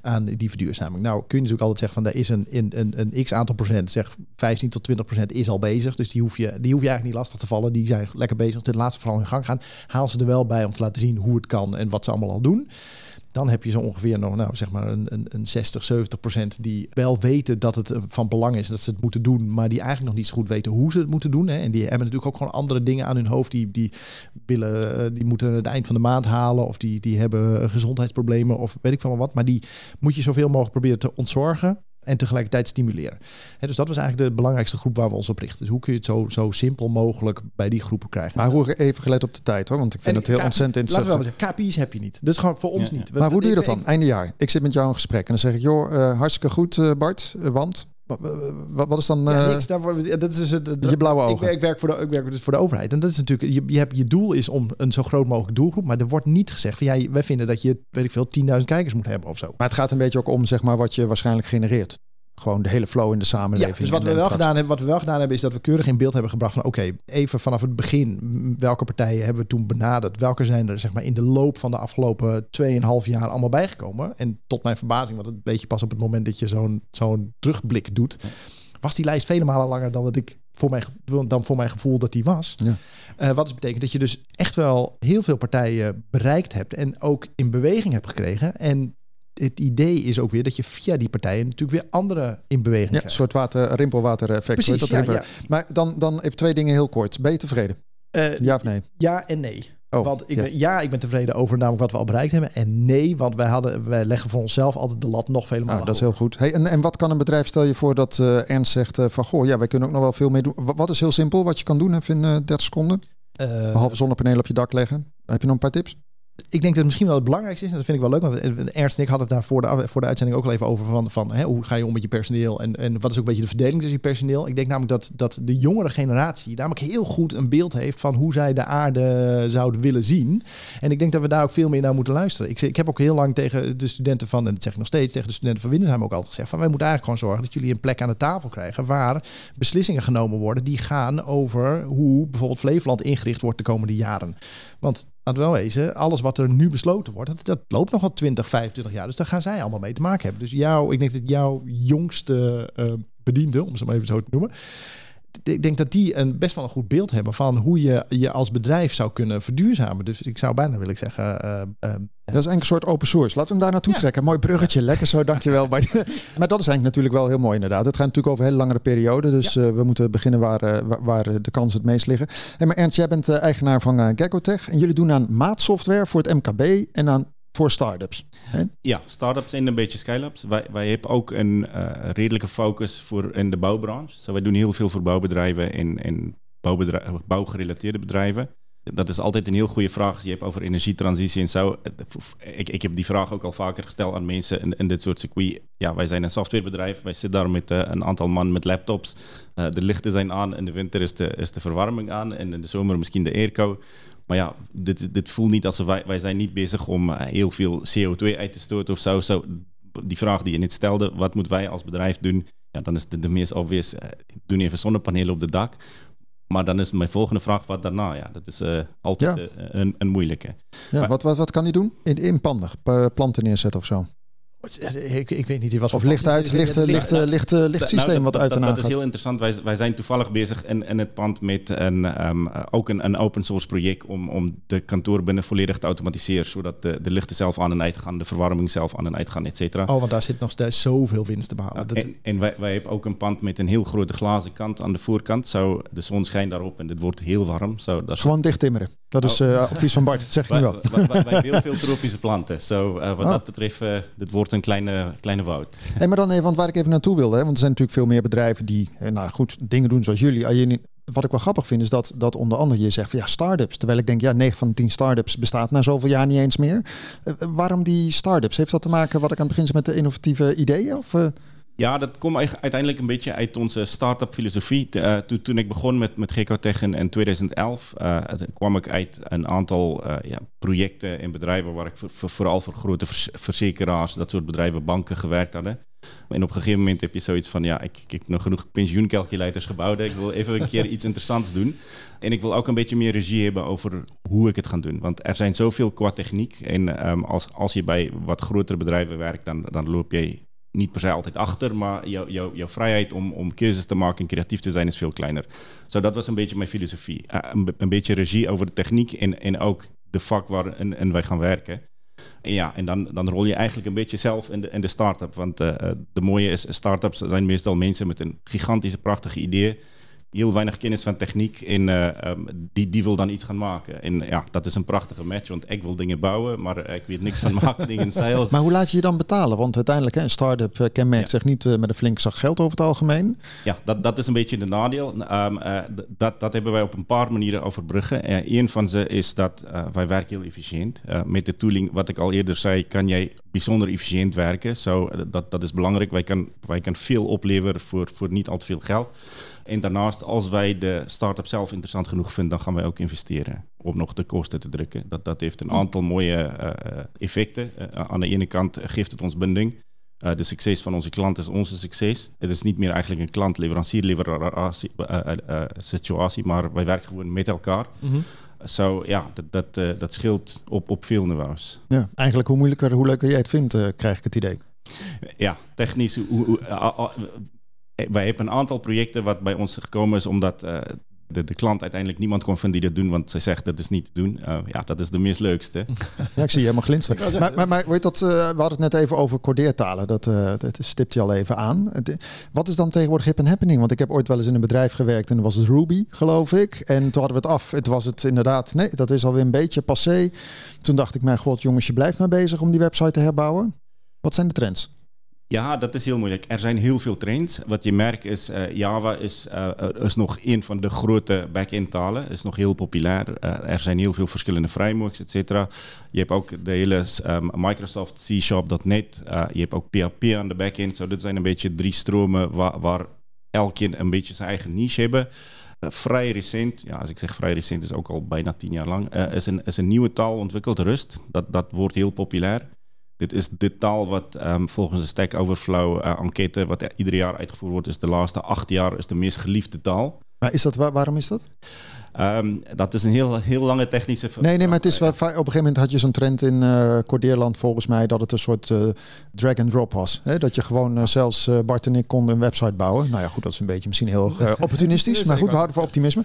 aan die verduurzaming. Nou kun je natuurlijk altijd zeggen van er is een, een, een, een x aantal procent, zeg 15 tot 20 procent is al bezig. Dus die hoef, je, die hoef je eigenlijk niet lastig te vallen. Die zijn lekker bezig. De laatste vooral in gang gaan. Haal ze er wel bij om te laten zien hoe het kan en wat ze allemaal al doen. Dan heb je zo ongeveer nog, nou zeg maar, een, een, een 60, 70 procent die wel weten dat het van belang is dat ze het moeten doen, maar die eigenlijk nog niet zo goed weten hoe ze het moeten doen. Hè. En die hebben natuurlijk ook gewoon andere dingen aan hun hoofd. Die, die willen, die moeten het eind van de maand halen, of die, die hebben gezondheidsproblemen, of weet ik van wat. Maar die moet je zoveel mogelijk proberen te ontzorgen en tegelijkertijd stimuleren. He, dus dat was eigenlijk de belangrijkste groep waar we ons op richten. Dus hoe kun je het zo, zo simpel mogelijk bij die groepen krijgen? Maar hoe even gelet op de tijd hoor, want ik vind het heel ontzettend interessant. Laten we wel KPI's heb je niet. Dat is gewoon voor ons ja, niet. Maar hoe doe je dat dan? Einde jaar. Ik zit met jou in gesprek en dan zeg ik, joh, uh, hartstikke goed uh, Bart, uh, want wat, wat is dan ja, niks, daarvoor, dat is het, je blauwe ogen? Ik werk, ik werk, voor de, ik werk dus voor de overheid. En dat is natuurlijk, je, je, hebt, je doel is om een zo groot mogelijk doelgroep. Maar er wordt niet gezegd van ja, wij vinden dat je, weet ik veel, 10.000 kijkers moet hebben of zo. Maar het gaat een beetje ook om zeg maar, wat je waarschijnlijk genereert gewoon de hele flow in de samenleving. Ja, dus wat we, wel gedaan hebben, wat we wel gedaan hebben, is dat we keurig in beeld hebben gebracht van oké, okay, even vanaf het begin, welke partijen hebben we toen benaderd? Welke zijn er zeg maar in de loop van de afgelopen 2,5 jaar allemaal bijgekomen? En tot mijn verbazing, want het weet je pas op het moment dat je zo'n zo'n terugblik doet, was die lijst vele malen langer dan dat ik voor mijn, dan voor mijn gevoel dat die was. Ja. Uh, wat dus betekent dat je dus echt wel heel veel partijen bereikt hebt en ook in beweging hebt gekregen. En het idee is ook weer dat je via die partijen natuurlijk weer andere in beweging ja, Een soort water, rimpelwater effect. Precies, dat ja, ja. Maar dan, dan even twee dingen heel kort. Ben je tevreden? Uh, ja of nee? Ja en nee. Oh, want ik ben, ja. ik ben tevreden over namelijk wat we al bereikt hebben. En nee, want wij, hadden, wij leggen voor onszelf altijd de lat nog vele malen oh, Dat is heel goed. Hey, en, en wat kan een bedrijf, stel je voor dat uh, Ernst zegt uh, van... goh, ja, wij kunnen ook nog wel veel mee doen. Wat is heel simpel wat je kan doen even in uh, 30 seconden? Behalve zonnepanelen op je dak leggen. Heb je nog een paar tips? Ik denk dat het misschien wel het belangrijkste is. En dat vind ik wel leuk. Want Ernst en ik hadden het daar voor de, voor de uitzending ook al even over. Van, van hè, hoe ga je om met je personeel? En, en wat is ook een beetje de verdeling tussen je personeel? Ik denk namelijk dat, dat de jongere generatie namelijk heel goed een beeld heeft van hoe zij de aarde zouden willen zien. En ik denk dat we daar ook veel meer naar moeten luisteren. Ik, ik heb ook heel lang tegen de studenten van, en dat zeg ik nog steeds, tegen de studenten van Windersheim ook altijd gezegd. Van wij moeten eigenlijk gewoon zorgen dat jullie een plek aan de tafel krijgen waar beslissingen genomen worden die gaan over hoe bijvoorbeeld Flevoland ingericht wordt de komende jaren. Want we wel wezen, alles wat er nu besloten wordt, dat, dat loopt nog al 20, 25 jaar. Dus daar gaan zij allemaal mee te maken hebben. Dus jou, ik denk dat jouw jongste uh, bediende, om ze maar even zo te noemen, ik denk dat die een best wel een goed beeld hebben van hoe je je als bedrijf zou kunnen verduurzamen. Dus ik zou bijna willen zeggen. Uh, uh, dat is eigenlijk een soort open source. Laten we hem daar naartoe ja. trekken. Mooi bruggetje, lekker zo, dankjewel. maar, maar dat is eigenlijk natuurlijk wel heel mooi inderdaad. Het gaat natuurlijk over een hele langere periode. Dus ja. uh, we moeten beginnen waar, waar, waar, de kansen het meest liggen. Hey, maar Ernst, jij bent eigenaar van Geckotech. En jullie doen aan maatsoftware voor het MKB en aan voor start-ups. Hè? Ja, start-ups en een beetje scale-ups. Wij, wij hebben ook een uh, redelijke focus voor in de bouwbranche. So, wij doen heel veel voor bouwbedrijven en, en bouwgerelateerde bedrijven. Dat is altijd een heel goede vraag als je hebt over energietransitie en zo. Ik, ik heb die vraag ook al vaker gesteld aan mensen in, in dit soort circuit. Ja, wij zijn een softwarebedrijf. Wij zitten daar met uh, een aantal man met laptops. Uh, de lichten zijn aan. In de winter is de, is de verwarming aan. En in de zomer misschien de airco. Maar ja, dit, dit voelt niet alsof wij, wij zijn niet bezig om heel veel CO2 uit te stoten of zo. zo. Die vraag die je net stelde, wat moeten wij als bedrijf doen? Ja, dan is de, de meest obvious, uh, doen even zonnepanelen op de dak. Maar dan is mijn volgende vraag, wat daarna? Ja, dat is uh, altijd ja. uh, een, een, moeilijke. Ja, maar, wat, wat, wat kan hij doen? In, in panden, planten neerzetten of zo? Ik, ik weet niet, was Of licht uit, licht, eh, licht, eh, licht, eh, lichtsysteem Nou, wat dat, uit dat, en dat aan is gaat. heel interessant. Wij, wij zijn toevallig bezig in, in het pand met een, ehm, eh, ook een, een open source project om, om de kantoor binnen volledig te automatiseren, zodat de, de lichten zelf aan en uit gaan, de verwarming zelf aan en uit gaan, et cetera. Oh, want daar zit nog steeds zoveel winst te behalen. Dat- En, en wij, wij hebben ook een pand met een heel grote glazen kant aan de voorkant. Zo, de zon schijnt daarop en het wordt heel warm. Zo, dat is Gewoon dicht timmeren. Dat is Oh. eh, advies van Bart, dat zeg ik nu wel. wij, wij- wij hebben heel veel tropische planten. Zo, eh, wat Oh. dat betreft, eh dit wordt een kleine, kleine woud. Hey, maar dan even, want waar ik even naartoe wilde, hè, want er zijn natuurlijk veel meer bedrijven die, eh, nou goed, dingen doen zoals jullie. Wat ik wel grappig vind is dat, dat onder andere je zegt van ja, start-ups. Terwijl ik denk, ja, 9 van de 10 start-ups bestaat na zoveel jaar niet eens meer. Eh, eh, waarom die start-ups? Heeft dat te maken, wat ik aan het begin zei, met de innovatieve ideeën? Of, Ja, dat komt uiteindelijk een beetje uit onze start-up filosofie. Eh, toen, ik begon met, met in, in 2011, eh, kwam ik uit een aantal eh, ja, projecten en bedrijven waar ik voor, voor- vooral voor grote verzekeraars, dat soort bedrijven, banken gewerkt hadden. En op een gegeven moment heb je zoiets van, ja, ik, ik heb nog genoeg pensioencalculators gebouwd. Ik wil even een keer iets interessants doen. En ik wil ook een beetje meer regie hebben over hoe ik het ga doen. Want er zijn zoveel qua techniek. En ehm, als, als je bij wat grotere bedrijven werkt, dan, dan loop je niet per se altijd achter, maar jou, jou, jouw vrijheid om, om keuzes te maken en creatief te zijn is veel kleiner. Zo, dat was een beetje mijn filosofie. Eh, een, be- een beetje regie over de techniek en, en ook de vak waarin en wij gaan werken. En ja, en dan, dan rol je eigenlijk een beetje zelf in de, in de start-up. Want eh, de mooie is, start-ups zijn meestal mensen met een gigantische, prachtige idee. Heel weinig kennis van techniek en eh, ehm, die, die wil dan iets gaan maken. En ja, dat is een prachtige match, want ik wil dingen bouwen, maar eh, ik weet niks van marketing en sales. maar hoe laat je je dan betalen? Want uiteindelijk, een start-up eh, kenmerkt Ja. zich niet met een flink zak geld over het algemeen. Ja, dat, dat is een beetje de nadeel. Ehm, eh, dat, dat hebben wij op een paar manieren overbruggen. Een van ze is dat wij werken heel efficiënt. Met de tooling, wat ik al eerder zei, kan jij bijzonder efficiënt werken. Zo, dat, dat is belangrijk. Wij kan, wij kan veel opleveren voor, voor niet al te veel geld. En daarnaast, als wij de start-up zelf interessant genoeg vinden, dan gaan wij ook investeren om nog de kosten te drukken. Dat, dat heeft een aantal mooie eh, eh, effecten. Eh, aan de ene kant geeft het ons binding. Uh, de succes van onze klant is onze succes. Het is niet meer eigenlijk een klant-leverancier-leveratie uh, uh, situatie, maar wij werken gewoon met elkaar. Zo ja, dat, dat, dat scheelt op, op veel niveaus. Ja, eigenlijk hoe moeilijker, hoe leuker jij het vindt, krijg ik het idee. Ja, technisch. Hoe, hoe, uh, wij hebben een aantal projecten wat bij ons gekomen is omdat uh, de, de klant uiteindelijk niemand kon vinden die dat doen, want zij zegt dat is niet te doen. Uh, ja, dat is de misleukste. Ja, ik zie je helemaal glinsteren. maar, maar, maar weet dat, uh, we hadden het net even over codeertalen. Dat, uh, dat stipt je al even aan. Wat is dan tegenwoordig hip en happening? Want ik heb ooit wel eens in een bedrijf gewerkt en dat was het Ruby, geloof ik. En toen hadden we het af. Het was het inderdaad, nee, dat is alweer een beetje passé. Toen dacht ik, mijn god jongens, je blijft maar bezig om die website te herbouwen. Wat zijn de trends? Ja, dat is heel moeilijk. Er zijn heel veel trends. Wat je merkt is, uh, Java is, uh, is nog een van de grote back-end talen. Is nog heel populair. Er zijn heel veel verschillende frameworks, et cetera. Je hebt ook de hele um, Microsoft C-Sharp.net. je hebt ook PHP aan de back-end. So, dit zijn een beetje drie stromen waar, waar een beetje zijn eigen niche hebben. Vrij recent, ja, als ik zeg vrij recent, is ook al bijna tien jaar lang, is, een, is een nieuwe taal ontwikkeld, Rust. Dat, dat wordt heel populair. Dit is de taal wat um, volgens de Stack Overflow uh, enquête, wat ieder jaar uitgevoerd wordt, is de laatste acht jaar is de meest geliefde taal. Maar is dat, waar, waarom is dat? Um, dat is een heel, heel lange technische Nee, nee, maar het is, op een gegeven moment had je zo'n trend in uh, Cordeerland volgens mij dat het een soort uh, drag and drop was. Hè? Dat je gewoon uh, zelfs Bart en ik konden een website bouwen. Nou ja, goed, dat is een beetje misschien heel opportunistisch, maar goed, we houden van optimisme.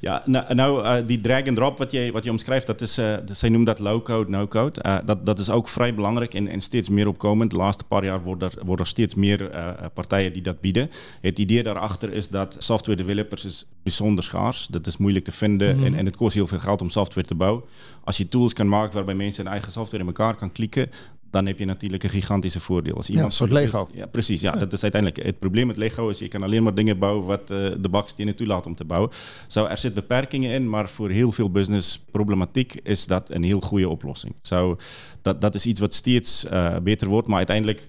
Ja, nou, nou die drag and drop wat je, wat je omschrijft, dat is, zij noemen dat low code, no code. dat, dat is ook vrij belangrijk en, en steeds meer opkomend. De laatste paar jaar worden er, worden er steeds meer partijen die dat bieden. Het idee daarachter is dat software developers is bijzonder schaars. Dat is moeilijk te vinden mm -hmm. en, en het kost heel veel geld om software te bouwen. Als je tools kan maken waarbij mensen hun eigen software in elkaar kan klikken, dan heb je natuurlijk een gigantische voordeel. Als iemand ja, een soort Lego. Is, ja, precies. Ja, ja, dat is uiteindelijk het probleem met Lego is je kan alleen maar dingen bouwen wat uh, de bakstenen toelaat om te bouwen. Zo, er zitten beperkingen in, maar voor heel veel business problematiek is dat een heel goede oplossing. Zo, dat, dat is iets wat steeds uh, beter wordt, maar uiteindelijk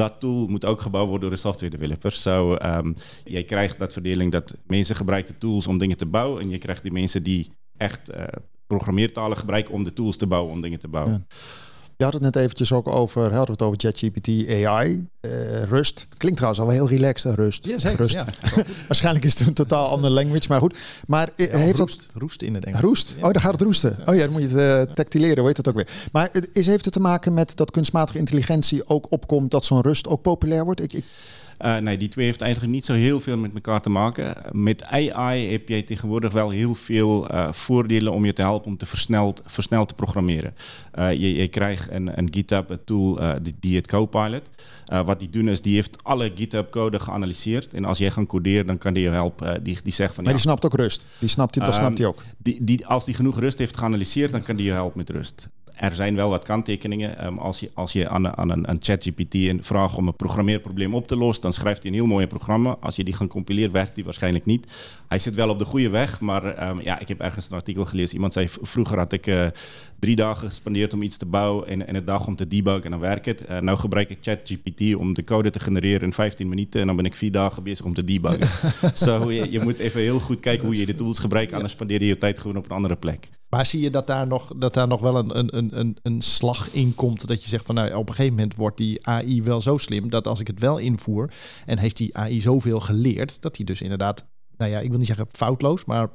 dat tool moet ook gebouwd worden door de software developers. Um, jij krijgt dat verdeling dat mensen gebruiken tools om dingen te bouwen en je krijgt die mensen die echt uh, programmeertalen gebruiken om de tools te bouwen om dingen te bouwen. Je had het net eventjes ook over, hadden we het over ChatGPT, AI, eh, Rust. Klinkt trouwens al wel heel relaxed, hè, Rust. Ja, zeker. Rust. Ja. Waarschijnlijk is het een totaal andere language, maar goed. Maar eh, heeft dat... roest, roest in het Engels. Roest? Oh, dan gaat het roesten. Oh ja, dan moet je het uh, tactileren, hoe heet dat ook weer. Maar het is, heeft het te maken met dat kunstmatige intelligentie ook opkomt, dat zo'n rust ook populair wordt? Ik, ik... Uh, nee, die twee heeft eigenlijk niet zo heel veel met elkaar te maken. Met AI heb je tegenwoordig wel heel veel uh, voordelen om je te helpen om te versneld, versneld te programmeren. Uh, je, je, krijgt een, een GitHub tool, die, die het Copilot. wat die doen is, die heeft alle GitHub-code geanalyseerd. En als jij gaat coderen, dan kan die je helpen. die, die zegt van, maar ja, die snapt ook rust. Die snapt, dat snapt hij ook. Die, die, als die genoeg rust heeft geanalyseerd, dan kan die je helpen met rust er zijn wel wat kanttekeningen. Um, als je, als je aan, aan een, een ChatGPT een vraag om een programmeerprobleem op te lossen, dan schrijft hij een heel mooi programma. Als je die gaat compileren, werkt die waarschijnlijk niet. Hij zit wel op de goede weg, maar um, ja, ik heb ergens een artikel gelezen. Iemand zei, vroeger had ik uh, drie dagen gespendeerd om iets te bouwen en, en een dag om te debuggen en dan werkt het. Uh, nou gebruik ik ChatGPT om de code te genereren in 15 minuten en dan ben ik vier dagen bezig om te debuggen. so, je, je, moet even heel goed kijken hoe je de tools gebruikt, anders spendeer je je tijd gewoon op een andere plek. Maar zie je dat daar nog, dat daar nog wel een, een, een, een slag in komt? Dat je zegt van nou, op een gegeven moment wordt die AI wel zo slim dat als ik het wel invoer en heeft die AI zoveel geleerd, dat hij dus inderdaad nou ja, ik wil niet zeggen foutloos, maar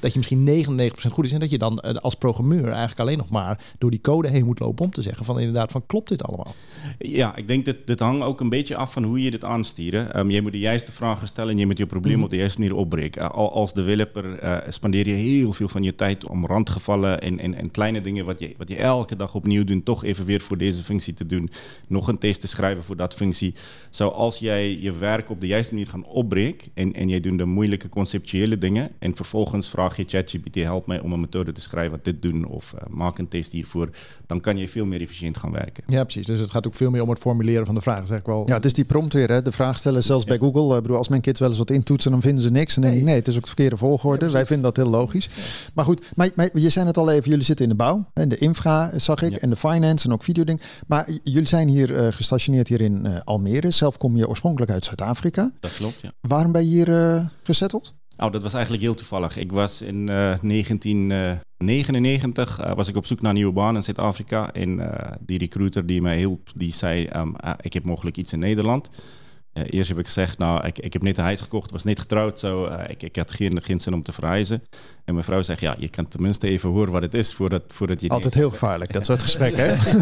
dat je misschien 99% goed is en dat je dan als programmeur eigenlijk alleen nog maar door die code heen moet lopen om te zeggen van inderdaad van klopt dit allemaal? Ja, ik denk dat dit hangt ook een beetje af van hoe je dit aanstuurt. Um, je moet de juiste vragen stellen en je moet je probleem mm. op de juiste manier opbreken. Uh, als developer uh, spendeer je heel veel van je tijd om randgevallen en, en, en kleine dingen wat je, wat je elke dag opnieuw doet, toch even weer voor deze functie te doen. Nog een test te schrijven voor dat functie. Zoals jij je werk op de juiste manier gaan opbreken en, en jij doet de moeilijke conceptuele dingen. En vervolgens vraag je ChatGPT, help mij om een methode te schrijven wat dit doen. Of uh, maak een test hiervoor. Dan kan je veel meer efficiënt gaan werken. Ja, precies. Dus het gaat ook veel meer om het formuleren van de vragen, zeg ik wel. Ja, het is die prompt weer, hè? de vraag stellen. Zelfs bij Google. Ik bedoel, als mijn kids wel eens wat intoetsen, dan vinden ze niks. En dan denk ik, nee, het is ook de verkeerde volgorde. Ja, Wij vinden dat heel logisch. Maar goed, maar, maar, je zei het al even, jullie zitten in de bouw. En de infra, zag ik. Ja. En de finance en ook videoding. Maar jullie zijn hier uh, gestationeerd hier in uh, Almere. Zelf kom je oorspronkelijk uit Zuid-Afrika. Dat klopt, ja. Waarom ben je hier uh, Oh, dat was eigenlijk heel toevallig. Ik was in uh, 1999 uh, was ik op zoek naar een nieuwe baan in Zuid-Afrika. En die recruiter die mij hielp, die zei, um, ik heb mogelijk iets in Nederland. Uh, eerst heb ik gezegd, nou, ik, ik heb net een huis gekocht, was net getrouwd, zo, uh, ik, ik had geen, geen zin om te verhuizen. En mijn vrouw zegt, ja, je kan tenminste even horen wat het is voordat, voordat je... Altijd heel gevaarlijk, dat soort gesprekken, hè?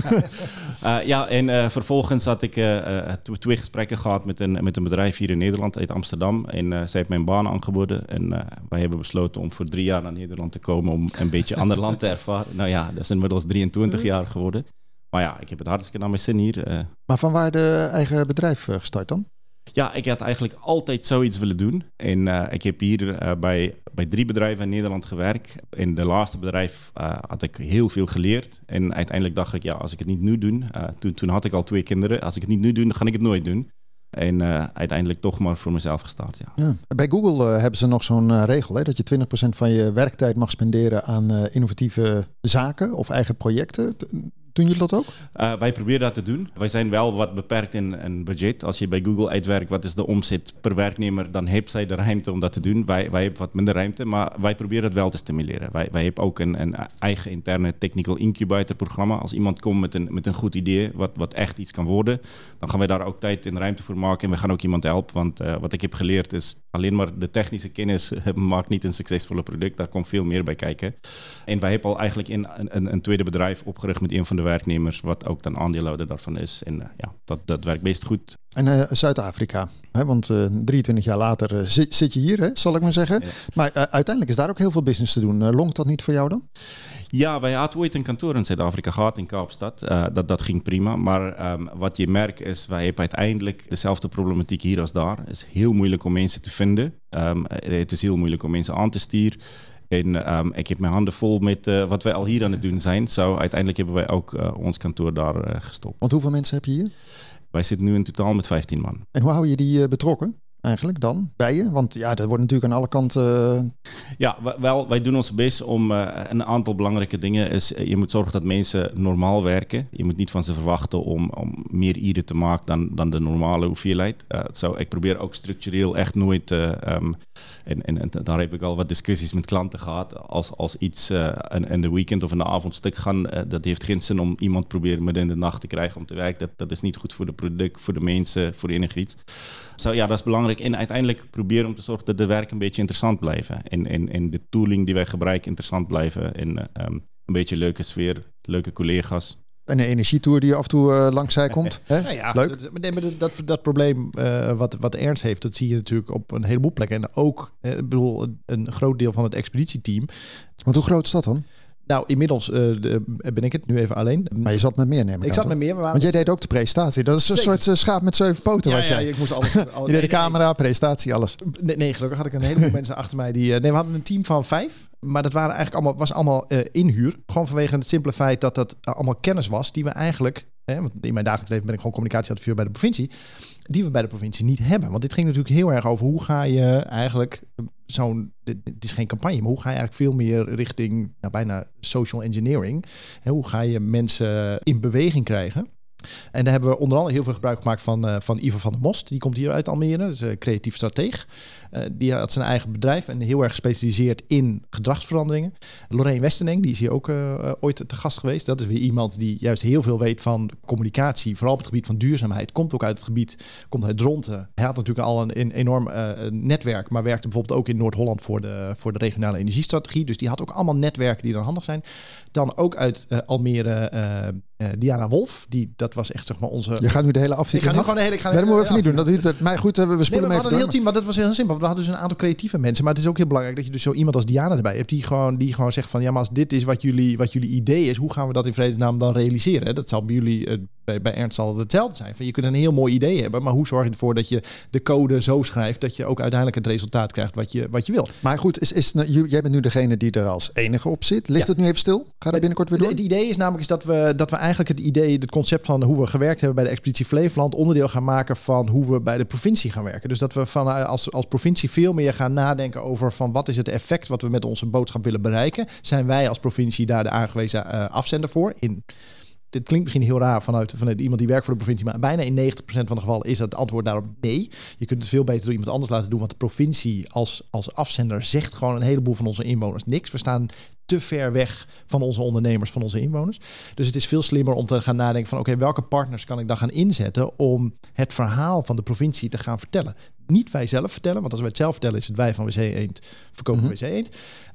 uh, ja, en vervolgens had ik twee gesprekken gehad met een, met een bedrijf hier in Nederland, uit Amsterdam. En zij heeft mijn baan aangeboden. En wij hebben besloten om voor drie jaar naar Nederland te komen om een beetje ander land te ervaren. Nou ja, dat is inmiddels 23 jaar geworden. Maar ja, ik heb het hartstikke naar mijn zin hier. Maar van waar de eigen bedrijf gestart dan? Ja, ik had eigenlijk altijd zoiets willen doen. En uh, ik heb hier uh, bij, bij drie bedrijven in Nederland gewerkt. In de laatste bedrijf uh, had ik heel veel geleerd. En uiteindelijk dacht ik, ja, als ik het niet nu doe... toen, toen had ik al twee kinderen. Als ik het niet nu doe, dan ga ik het nooit doen. En uiteindelijk toch maar voor mezelf gestart, ja. ja. Bij Google hebben ze nog zo'n regel... Hè, dat je 20% van je werktijd mag spenderen aan innovatieve zaken... of eigen projecten. Doen jullie dat ook? Uh, wij proberen dat te doen. Wij zijn wel wat beperkt in een budget. Als je bij Google uitwerkt wat is de omzet per werknemer, dan heeft zij de ruimte om dat te doen. Wij, wij hebben wat minder ruimte, maar wij proberen het wel te stimuleren. Wij, wij hebben ook een, een eigen interne technical incubator programma. Als iemand komt met een, met een goed idee, wat, wat echt iets kan worden, dan gaan wij daar ook tijd en ruimte voor maken. En we gaan ook iemand helpen. Want uh, wat ik heb geleerd is, alleen maar de technische kennis maakt niet een succesvolle product. Daar komt veel meer bij kijken. En wij hebben al eigenlijk een, een, een tweede bedrijf opgericht met een van de werknemers, wat ook dan aandeelhouder daarvan is. En uh, ja, dat, dat werkt best goed. En uh, Zuid-Afrika, want uh, 23 jaar later zit, zit, je hier, hè, zal ik maar zeggen. Ja. Maar uiteindelijk is daar ook heel veel business te doen. longt dat niet voor jou dan? Ja, wij hadden ooit een kantoor in Zuid-Afrika gehad, in Kaapstad. dat, dat ging prima. Maar um, wat je merkt is, wij hebben uiteindelijk dezelfde problematiek hier als daar. Het is heel moeilijk om mensen te vinden. Um, het is heel moeilijk om mensen aan te sturen. En um, ik heb mijn handen vol met uh, wat wij al hier aan het doen zijn. Zo, uiteindelijk hebben wij ook uh, ons kantoor daar uh, gestopt. Want hoeveel mensen heb je hier? Wij zitten nu in totaal met 15 man. En hoe hou je die betrokken? Eigenlijk dan bij je? Want ja, dat wordt natuurlijk aan alle kanten. eh, Ja, wel, wij doen ons best om eh, een aantal belangrijke dingen. Is, je moet zorgen dat mensen normaal werken. Je moet niet van ze verwachten om, om meer uren te maken dan, dan de normale hoeveelheid. Zo, ik probeer ook structureel echt nooit. ehm, en, en, en daar heb ik al wat discussies met klanten gehad. Als, als iets in, in de weekend of in de avond stuk gaan, dat heeft geen zin om iemand proberen midden in de nacht te krijgen om te werken. Dat, dat is niet goed voor de product, voor de mensen, voor enig iets. Zo, ja, dat is belangrijk. En uiteindelijk proberen om te zorgen dat de werk een beetje interessant blijven. En, en, en de tooling die wij gebruiken interessant blijven. En eh, ehm, een beetje leuke sfeer, leuke collega's. en een energietour die af en toe eh, langs zij komt. Hè? Nou ja, Leuk. Dat, nee, maar dat, dat, dat probleem eh, wat, wat Ernst heeft, dat zie je natuurlijk op een heleboel plekken. En ook, ik bedoel, een, een groot deel van het expeditieteam. Want hoe groot is dat dan? Nou, inmiddels eh, de- ben ik het nu even alleen. Maar je zat met meer, neem ik ik zat toch? met meer. Want jij deed ook de presentatie. Dat is een Zeker. soort eh, schaap met zeven poten ja, was ja, jij. ik moest alles. Je al- deed de nee, camera, presentatie, alles. Nee, nee, gelukkig had ik een heleboel mensen achter mij die. eh, nee, we hadden een team van vijf. Maar dat waren eigenlijk allemaal, was allemaal eh, inhuur. Gewoon vanwege het simpele feit dat dat eh, allemaal kennis was die we eigenlijk. Hè, want in mijn dagelijks leven ben ik gewoon communicatieadviseur bij de provincie. Die we bij de provincie niet hebben. Want dit ging natuurlijk heel erg over hoe ga je eigenlijk zo'n. Dit, dit is geen campagne, maar hoe ga je eigenlijk veel meer richting nou, bijna social engineering. Hè, hoe ga je mensen in beweging krijgen? En daar hebben we onder andere heel veel gebruik gemaakt van, eh, van Ivo van der Most. Die komt hier uit Almere, dat is een creatief strateeg. Eh, die had zijn eigen bedrijf en heel erg gespecialiseerd in gedragsveranderingen. Lorraine Westeneng, die is hier ook eh, eh, ooit te gast geweest. Dat is weer iemand die juist heel veel weet van communicatie. Vooral op het gebied van duurzaamheid. Komt ook uit het gebied, komt uit Dronten. Hij had natuurlijk al een, enorm eh, netwerk. Maar werkte bijvoorbeeld ook in Noord-Holland voor de, voor de regionale energiestrategie. Dus die had ook allemaal netwerken die dan handig zijn. Dan ook uit eh, Almere eh, eh, Diana Wolf. Die, dat was echt zeg maar onze... Je gaat nu de hele ik ga nu gewoon de hele... Ik ga Nee, dat moeten we even niet doen. Dat duurt het. Maar goed, we Nee, maar hem we hadden een heel team, want dat was heel simpel. We hadden dus een aantal creatieve mensen. Maar het is ook heel belangrijk dat je dus zo iemand als Diana erbij hebt. Die gewoon, die gewoon zegt van, ja, maar als dit is wat jullie, wat jullie idee is, hoe gaan we dat in vredesnaam dan realiseren? Dat zal bij jullie, bij, bij Ernst zal het hetzelfde zijn. Van, je kunt een heel mooi idee hebben, maar hoe zorg je ervoor dat je de code zo schrijft dat je ook uiteindelijk het resultaat krijgt wat je, wat je wil? Maar goed, is, is, nou, jij bent nu degene die er als enige op zit. Ligt Ja. het nu even stil? Ga dat binnenkort weer door? Het idee is namelijk is dat we, dat we eigenlijk het idee, het concept van hoe we gewerkt hebben bij de Expeditie Flevoland, onderdeel gaan maken van hoe we bij de provincie gaan werken. Dus dat we van, eh, als, als provincie veel meer gaan nadenken over van wat is het effect wat we met onze boodschap willen bereiken. Zijn wij als provincie daar de aangewezen eh, afzender voor? In, dit klinkt misschien heel raar vanuit, vanuit iemand die werkt voor de provincie, maar bijna in 90% van de gevallen is dat het antwoord daarop nee. Je kunt het veel beter door iemand anders laten doen, want de provincie als, als afzender zegt gewoon een heleboel van onze inwoners niks. We staan te ver weg van onze ondernemers, van onze inwoners. Dus het is veel slimmer om te gaan nadenken van oké, welke partners kan ik dan gaan inzetten om het verhaal van de provincie te gaan vertellen. Niet wij zelf vertellen, want als wij het zelf vertellen is het wij van WC Eend verkopen Mhm. WC Eend.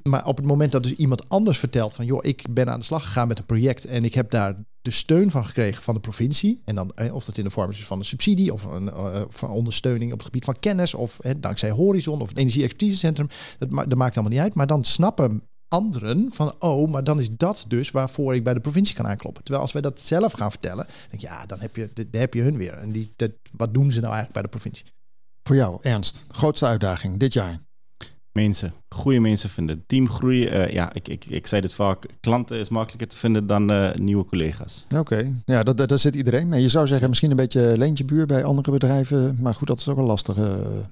Maar op het moment dat dus iemand anders vertelt van joh, ik ben aan de slag gegaan met een project en ik heb daar de steun van gekregen van de provincie. En dan eh, of dat in de vorm is van een subsidie of een eh, van ondersteuning op het gebied van kennis of eh, dankzij Horizon of het energie-expertisecentrum. Dat, ma- dat maakt allemaal niet uit. Maar dan snappen anderen van oh, maar dan is dat dus waarvoor ik bij de provincie kan aankloppen. Terwijl als wij dat zelf gaan vertellen, denk je ja, dan heb je, dan heb je hun weer. En die, wat doen ze nou eigenlijk bij de provincie? Voor jou, Ernst. Grootste uitdaging dit jaar. Mensen, goede mensen vinden. Teamgroei, eh, ja, ik, ik, ik zei dit vaak. Klanten is makkelijker te vinden dan eh, nieuwe collega's. Oké, ja, dat, dat, daar zit iedereen mee. Je zou zeggen misschien een beetje leentje buur bij andere bedrijven. Maar goed, dat is ook wel lastig. eh.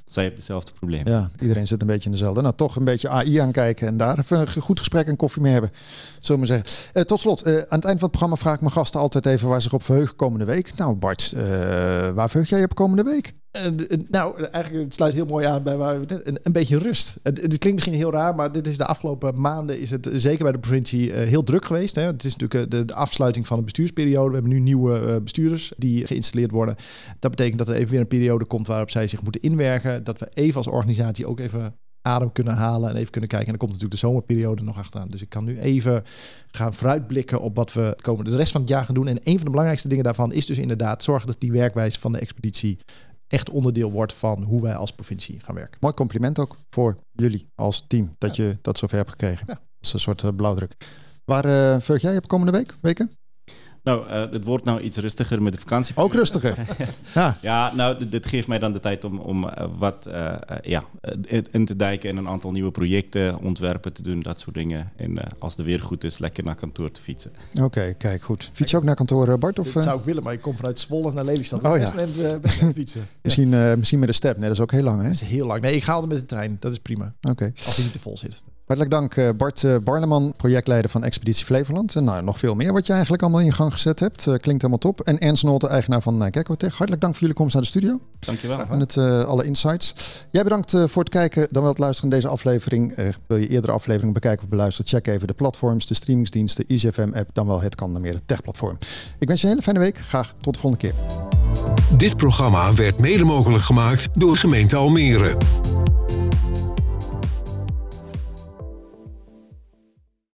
Zij hebben hetzelfde probleem. ja, iedereen zit een beetje in dezelfde. Nou, toch een beetje AI aankijken en daar even een goed gesprek en koffie mee hebben. Zullen we maar zeggen. Tot slot, aan het eind van het programma vraag ik mijn gasten altijd even waar ze zich op verheugen komende week. Nou Bart, waar verheug jij je op komende week? Nou, eigenlijk het sluit heel mooi aan bij waar we een, een beetje rust. Het, klinkt misschien heel raar, maar dit is de afgelopen maanden is het eh, zeker bij de provincie eh, heel druk geweest. Hè. Het is natuurlijk eh, de, afsluiting van de bestuursperiode. We hebben nu nieuwe bestuurders die geïnstalleerd worden. Dat betekent dat er even weer een periode komt waarop zij zich moeten inwerken. Dat we even als organisatie ook even adem kunnen halen en even kunnen kijken. En dan komt natuurlijk de zomerperiode nog achteraan. Dus ik kan nu even gaan vooruitblikken op wat we komende de rest van het jaar gaan doen. En een van de belangrijkste dingen daarvan is dus inderdaad zorgen dat die werkwijze van de expeditie echt onderdeel wordt van hoe wij als provincie gaan werken. Mooi compliment ook voor jullie als team dat je dat zover hebt gekregen. Ja. Als een soort eh, blauwdruk. Waar verheug jij op komende week? Weken? Nou, eh, het wordt nou iets rustiger met de vakantie. Ook rustiger. ja. Ja, nou, dit, geeft mij dan de tijd om, om eh, wat eh, ja, in, te dijken en een aantal nieuwe projecten, ontwerpen te doen, dat soort dingen. En eh, als de weer goed is, lekker naar kantoor te fietsen. Oké, kijk goed. Fiets je ook naar kantoor, Bart? Of, Dat zou ik willen, maar ik kom vanuit Zwolle naar Lelystad. Oh, ja. Best fietsen. misschien, eh, misschien met de step? Nee, dat is ook heel lang, hè? Dat is heel lang. Nee, ik ga altijd met de trein. Dat is prima. Oké. Als hij niet te vol zit. Hartelijk dank eh, Bart eh, Barneman, projectleider van Expeditie Flevoland. En nou, nog veel meer wat je eigenlijk allemaal in gang gezet hebt. Eh, klinkt helemaal top. En Ernst Nolte, eigenaar van Gekkotech. Hartelijk dank voor jullie komst naar de studio. Dankjewel. En het, eh, alle insights. Jij bedankt eh, voor het kijken, dan wel het luisteren naar deze aflevering. Eh, wil je eerdere afleveringen bekijken of beluisteren? Check even de platforms, de streamingsdiensten, EasyFM-app, dan wel het kan meer het tech-platform. Ik wens je een hele fijne week. Graag tot de volgende keer. Dit programma werd mede mogelijk gemaakt door gemeente Almere.